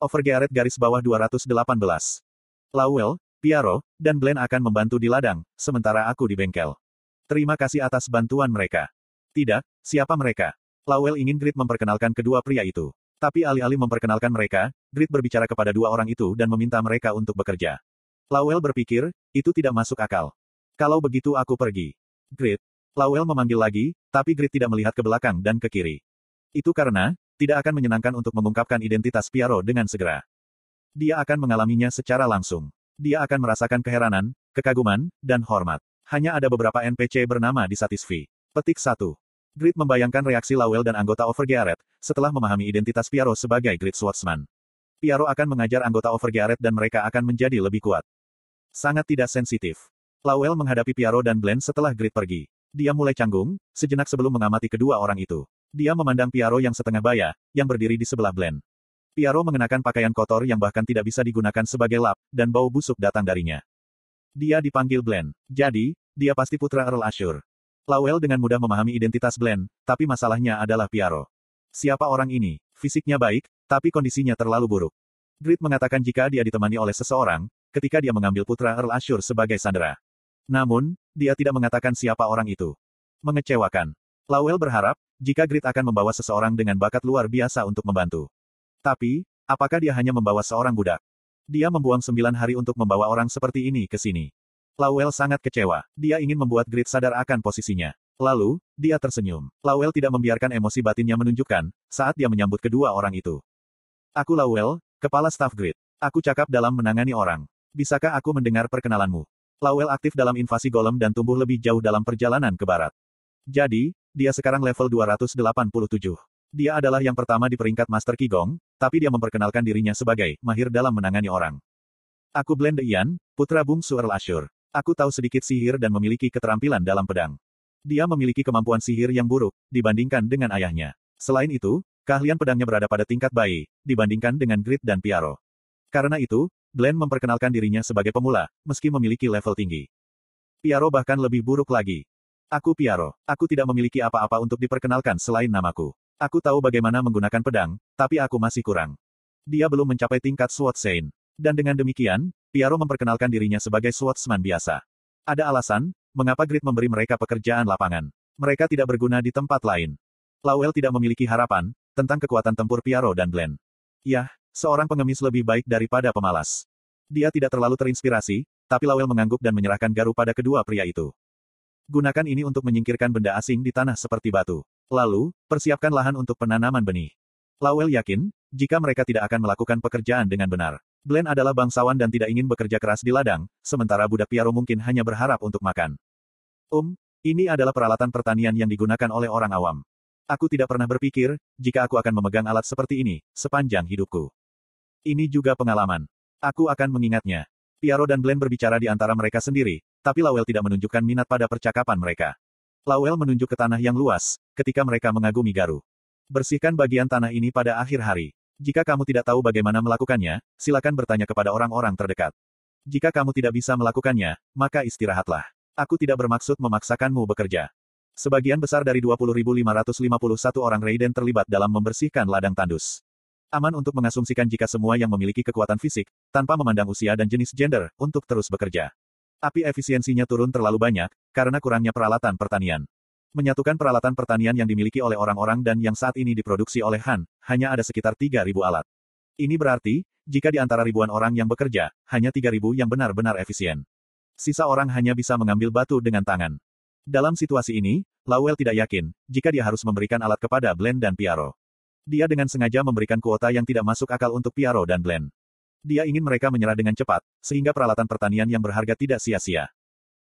Overgearet garis bawah 218. Lowell, Piaro, dan Glenn akan membantu di ladang, sementara aku di bengkel. Terima kasih atas bantuan mereka. Tidak, siapa mereka? Lowell ingin Grit memperkenalkan kedua pria itu. Tapi alih-alih memperkenalkan mereka, Grit berbicara kepada dua orang itu dan meminta mereka untuk bekerja. Lowell berpikir, itu tidak masuk akal. Kalau begitu aku pergi. Grit. Lowell memanggil lagi, tapi Grit tidak melihat ke belakang dan ke kiri. Itu karena, tidak akan menyenangkan untuk mengungkapkan identitas Piaro dengan segera. Dia akan mengalaminya secara langsung. Dia akan merasakan keheranan, kekaguman, dan hormat. Hanya ada beberapa NPC bernama di Satisfi. Petik 1. Grid membayangkan reaksi Lowell dan anggota Overgearet, setelah memahami identitas Piaro sebagai Grid Swordsman. Piaro akan mengajar anggota Overgearet dan mereka akan menjadi lebih kuat. Sangat tidak sensitif. Lowell menghadapi Piaro dan Glenn setelah Grid pergi. Dia mulai canggung, sejenak sebelum mengamati kedua orang itu. Dia memandang Piaro yang setengah baya, yang berdiri di sebelah Glenn. Piaro mengenakan pakaian kotor yang bahkan tidak bisa digunakan sebagai lap, dan bau busuk datang darinya. Dia dipanggil Glenn. Jadi, dia pasti putra Earl Ashur. Lowell dengan mudah memahami identitas Glenn, tapi masalahnya adalah Piaro. Siapa orang ini? Fisiknya baik, tapi kondisinya terlalu buruk. Grit mengatakan jika dia ditemani oleh seseorang, ketika dia mengambil putra Earl Ashur sebagai sandera. Namun, dia tidak mengatakan siapa orang itu. Mengecewakan. Lowell berharap, jika Grit akan membawa seseorang dengan bakat luar biasa untuk membantu. Tapi, apakah dia hanya membawa seorang budak? Dia membuang sembilan hari untuk membawa orang seperti ini ke sini. Lowell sangat kecewa. Dia ingin membuat Grit sadar akan posisinya. Lalu, dia tersenyum. Lowell tidak membiarkan emosi batinnya menunjukkan, saat dia menyambut kedua orang itu. Aku Lowell, kepala staf Grit. Aku cakap dalam menangani orang. Bisakah aku mendengar perkenalanmu? Lowell aktif dalam invasi golem dan tumbuh lebih jauh dalam perjalanan ke barat. Jadi, dia sekarang level 287. Dia adalah yang pertama di peringkat Master Qigong, tapi dia memperkenalkan dirinya sebagai mahir dalam menangani orang. Aku Blende Ian, putra bungsu Earl Ashur. Aku tahu sedikit sihir dan memiliki keterampilan dalam pedang. Dia memiliki kemampuan sihir yang buruk, dibandingkan dengan ayahnya. Selain itu, keahlian pedangnya berada pada tingkat bayi, dibandingkan dengan Grit dan Piaro. Karena itu, Glenn memperkenalkan dirinya sebagai pemula, meski memiliki level tinggi. Piaro bahkan lebih buruk lagi. Aku Piaro. Aku tidak memiliki apa-apa untuk diperkenalkan selain namaku. Aku tahu bagaimana menggunakan pedang, tapi aku masih kurang. Dia belum mencapai tingkat Swordsman. Dan dengan demikian, Piaro memperkenalkan dirinya sebagai Swordsman biasa. Ada alasan, mengapa Grid memberi mereka pekerjaan lapangan. Mereka tidak berguna di tempat lain. Lowell tidak memiliki harapan, tentang kekuatan tempur Piaro dan Glenn. Yah, seorang pengemis lebih baik daripada pemalas. Dia tidak terlalu terinspirasi, tapi Lowell mengangguk dan menyerahkan garu pada kedua pria itu. Gunakan ini untuk menyingkirkan benda asing di tanah seperti batu. Lalu, persiapkan lahan untuk penanaman benih. Lowell yakin, jika mereka tidak akan melakukan pekerjaan dengan benar. Glenn adalah bangsawan dan tidak ingin bekerja keras di ladang, sementara budak Piaro mungkin hanya berharap untuk makan. Um, ini adalah peralatan pertanian yang digunakan oleh orang awam. Aku tidak pernah berpikir, jika aku akan memegang alat seperti ini, sepanjang hidupku. Ini juga pengalaman. Aku akan mengingatnya. Piaro dan Glenn berbicara di antara mereka sendiri, tapi Lowell tidak menunjukkan minat pada percakapan mereka. Lowell menunjuk ke tanah yang luas, ketika mereka mengagumi Garu. Bersihkan bagian tanah ini pada akhir hari. Jika kamu tidak tahu bagaimana melakukannya, silakan bertanya kepada orang-orang terdekat. Jika kamu tidak bisa melakukannya, maka istirahatlah. Aku tidak bermaksud memaksakanmu bekerja. Sebagian besar dari 20.551 orang Raiden terlibat dalam membersihkan ladang tandus. Aman untuk mengasumsikan jika semua yang memiliki kekuatan fisik, tanpa memandang usia dan jenis gender, untuk terus bekerja. Tapi efisiensinya turun terlalu banyak, karena kurangnya peralatan pertanian. Menyatukan peralatan pertanian yang dimiliki oleh orang-orang dan yang saat ini diproduksi oleh Han, hanya ada sekitar 3.000 alat. Ini berarti, jika di antara ribuan orang yang bekerja, hanya 3.000 yang benar-benar efisien. Sisa orang hanya bisa mengambil batu dengan tangan. Dalam situasi ini, Lowell tidak yakin, jika dia harus memberikan alat kepada Blend dan Piaro. Dia dengan sengaja memberikan kuota yang tidak masuk akal untuk Piaro dan Glenn. Dia ingin mereka menyerah dengan cepat, sehingga peralatan pertanian yang berharga tidak sia-sia.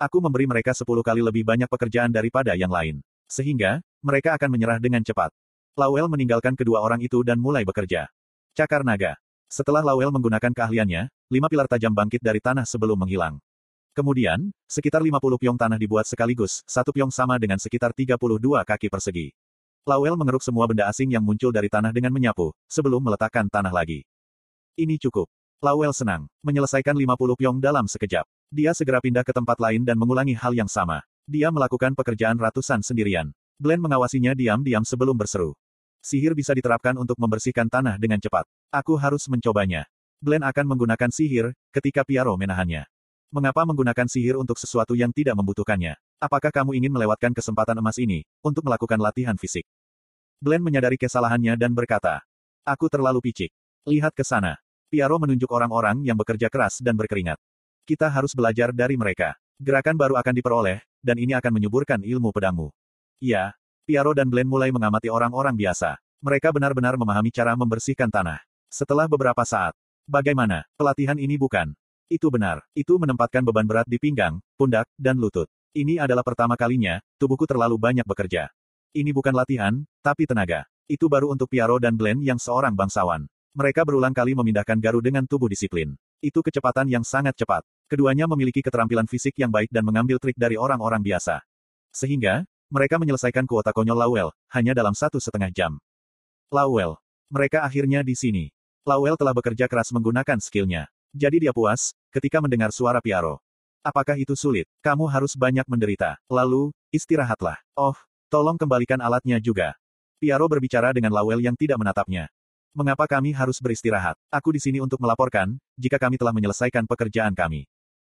Aku memberi mereka sepuluh kali lebih banyak pekerjaan daripada yang lain. Sehingga, mereka akan menyerah dengan cepat. Lowell meninggalkan kedua orang itu dan mulai bekerja. Cakar naga. Setelah Lowell menggunakan keahliannya, lima pilar tajam bangkit dari tanah sebelum menghilang. Kemudian, sekitar 50 piong tanah dibuat sekaligus, satu piong sama dengan sekitar 32 kaki persegi. Lawel mengeruk semua benda asing yang muncul dari tanah dengan menyapu, sebelum meletakkan tanah lagi. Ini cukup. Lawel senang, menyelesaikan 50 piong dalam sekejap. Dia segera pindah ke tempat lain dan mengulangi hal yang sama. Dia melakukan pekerjaan ratusan sendirian. Glenn mengawasinya diam-diam sebelum berseru. Sihir bisa diterapkan untuk membersihkan tanah dengan cepat. Aku harus mencobanya. Glenn akan menggunakan sihir, ketika Piaro menahannya. Mengapa menggunakan sihir untuk sesuatu yang tidak membutuhkannya? Apakah kamu ingin melewatkan kesempatan emas ini, untuk melakukan latihan fisik? Glenn menyadari kesalahannya dan berkata, Aku terlalu picik. Lihat ke sana. Piaro menunjuk orang-orang yang bekerja keras dan berkeringat. Kita harus belajar dari mereka. Gerakan baru akan diperoleh, dan ini akan menyuburkan ilmu pedangmu. Ya, Piaro dan Glenn mulai mengamati orang-orang biasa. Mereka benar-benar memahami cara membersihkan tanah. Setelah beberapa saat, bagaimana, pelatihan ini bukan? Itu benar, itu menempatkan beban berat di pinggang, pundak, dan lutut. Ini adalah pertama kalinya, tubuhku terlalu banyak bekerja. Ini bukan latihan, tapi tenaga. Itu baru untuk Piaro dan Glenn yang seorang bangsawan. Mereka berulang kali memindahkan garu dengan tubuh disiplin. Itu kecepatan yang sangat cepat. Keduanya memiliki keterampilan fisik yang baik dan mengambil trik dari orang-orang biasa. Sehingga, mereka menyelesaikan kuota konyol Lawel, hanya dalam satu setengah jam. Lawel. Mereka akhirnya di sini. Lawel telah bekerja keras menggunakan skillnya. Jadi dia puas, ketika mendengar suara Piaro. Apakah itu sulit? Kamu harus banyak menderita. Lalu, istirahatlah. Oh, tolong kembalikan alatnya juga. Piaro berbicara dengan Lawel yang tidak menatapnya. Mengapa kami harus beristirahat? Aku di sini untuk melaporkan, jika kami telah menyelesaikan pekerjaan kami.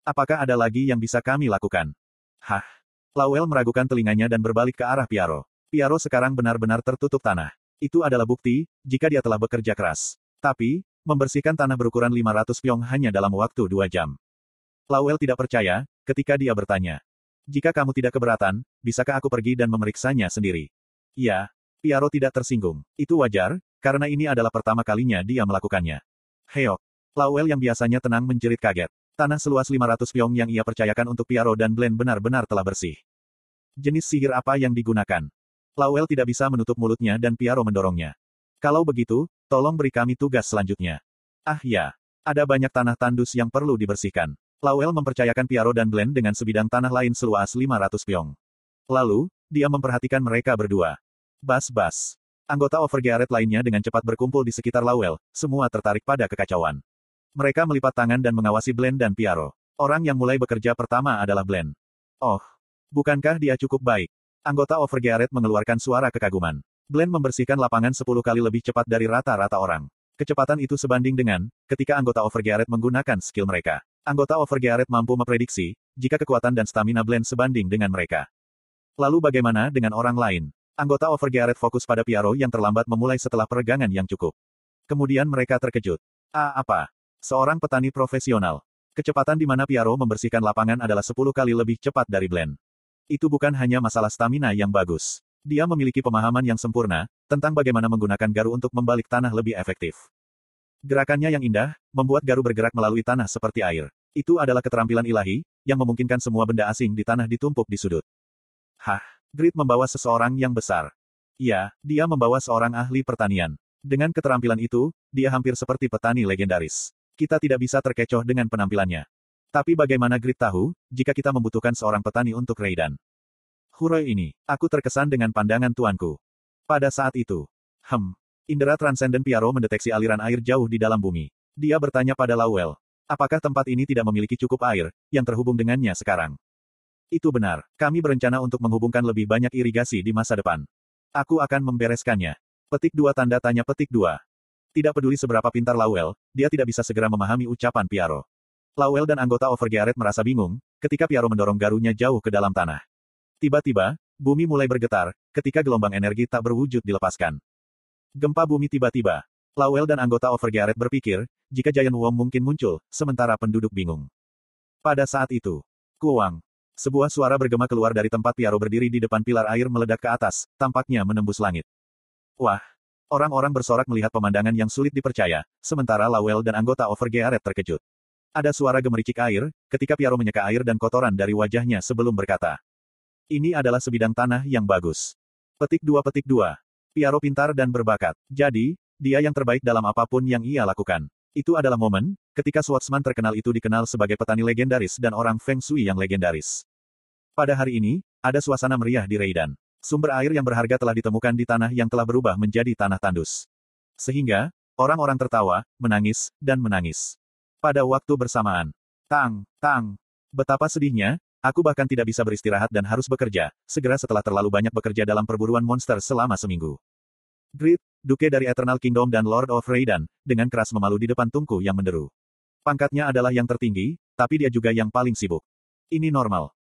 Apakah ada lagi yang bisa kami lakukan? Hah? Lawel meragukan telinganya dan berbalik ke arah Piaro. Piaro sekarang benar-benar tertutup tanah. Itu adalah bukti, jika dia telah bekerja keras. Tapi, membersihkan tanah berukuran 500 pyong hanya dalam waktu dua jam. Lawel tidak percaya, ketika dia bertanya. Jika kamu tidak keberatan, bisakah aku pergi dan memeriksanya sendiri? Ya, Piaro tidak tersinggung. Itu wajar, karena ini adalah pertama kalinya dia melakukannya. Heok. Lawel yang biasanya tenang menjerit kaget. Tanah seluas 500 pyong yang ia percayakan untuk Piaro dan Glenn benar-benar telah bersih. Jenis sihir apa yang digunakan? Lawel tidak bisa menutup mulutnya dan Piaro mendorongnya. Kalau begitu, tolong beri kami tugas selanjutnya. Ah ya, ada banyak tanah tandus yang perlu dibersihkan. Lawel mempercayakan Piaro dan Glenn dengan sebidang tanah lain seluas 500 pyong. Lalu, dia memperhatikan mereka berdua. Bas-bas. Anggota Overgearet lainnya dengan cepat berkumpul di sekitar Lawel, semua tertarik pada kekacauan. Mereka melipat tangan dan mengawasi Glenn dan Piaro. Orang yang mulai bekerja pertama adalah Glenn. Oh, bukankah dia cukup baik? Anggota Overgearet mengeluarkan suara kekaguman. Glenn membersihkan lapangan 10 kali lebih cepat dari rata-rata orang. Kecepatan itu sebanding dengan, ketika anggota Overgearet menggunakan skill mereka. Anggota Overgearet mampu memprediksi, jika kekuatan dan stamina Glenn sebanding dengan mereka. Lalu bagaimana dengan orang lain? Anggota Overgearet fokus pada Piaro yang terlambat memulai setelah peregangan yang cukup. Kemudian mereka terkejut. Ah apa? Seorang petani profesional. Kecepatan di mana Piaro membersihkan lapangan adalah 10 kali lebih cepat dari Glenn. Itu bukan hanya masalah stamina yang bagus. Dia memiliki pemahaman yang sempurna, tentang bagaimana menggunakan garu untuk membalik tanah lebih efektif. Gerakannya yang indah, membuat garu bergerak melalui tanah seperti air. Itu adalah keterampilan ilahi, yang memungkinkan semua benda asing di tanah ditumpuk di sudut. Hah, Grid membawa seseorang yang besar. Ya, dia membawa seorang ahli pertanian. Dengan keterampilan itu, dia hampir seperti petani legendaris. Kita tidak bisa terkecoh dengan penampilannya. Tapi bagaimana Grid tahu, jika kita membutuhkan seorang petani untuk Raidan? Huroi ini, aku terkesan dengan pandangan tuanku. Pada saat itu, hem, Indera Transcendent Piaro mendeteksi aliran air jauh di dalam bumi. Dia bertanya pada Lawel, apakah tempat ini tidak memiliki cukup air, yang terhubung dengannya sekarang? Itu benar. Kami berencana untuk menghubungkan lebih banyak irigasi di masa depan. Aku akan membereskannya. Petik dua tanda tanya petik dua. Tidak peduli seberapa pintar Lawel, dia tidak bisa segera memahami ucapan Piaro. Lawel dan anggota Overgearet merasa bingung, ketika Piaro mendorong garunya jauh ke dalam tanah. Tiba-tiba, bumi mulai bergetar, ketika gelombang energi tak berwujud dilepaskan. Gempa bumi tiba-tiba. Lawel dan anggota Overgearet berpikir, jika Giant Wong mungkin muncul, sementara penduduk bingung. Pada saat itu, Kuang, sebuah suara bergema keluar dari tempat Piaro berdiri di depan pilar air meledak ke atas, tampaknya menembus langit. Wah! Orang-orang bersorak melihat pemandangan yang sulit dipercaya, sementara Lawel dan anggota Overgearet terkejut. Ada suara gemericik air, ketika Piaro menyeka air dan kotoran dari wajahnya sebelum berkata. Ini adalah sebidang tanah yang bagus. Petik dua petik dua. Piaro pintar dan berbakat. Jadi, dia yang terbaik dalam apa pun yang ia lakukan. Itu adalah momen, ketika swordsman terkenal itu dikenal sebagai petani legendaris dan orang Feng Shui yang legendaris. Pada hari ini, ada suasana meriah di Reidan. Sumber air yang berharga telah ditemukan di tanah yang telah berubah menjadi tanah tandus. Sehingga, orang-orang tertawa, menangis, dan menangis. Pada waktu bersamaan. Tang, tang. Betapa sedihnya, aku bahkan tidak bisa beristirahat dan harus bekerja, segera setelah terlalu banyak bekerja dalam perburuan monster selama seminggu. Grit, Duke dari Eternal Kingdom dan Lord of Raidan, dengan keras memalu di depan tungku yang menderu. Pangkatnya adalah yang tertinggi, tapi dia juga yang paling sibuk. Ini normal.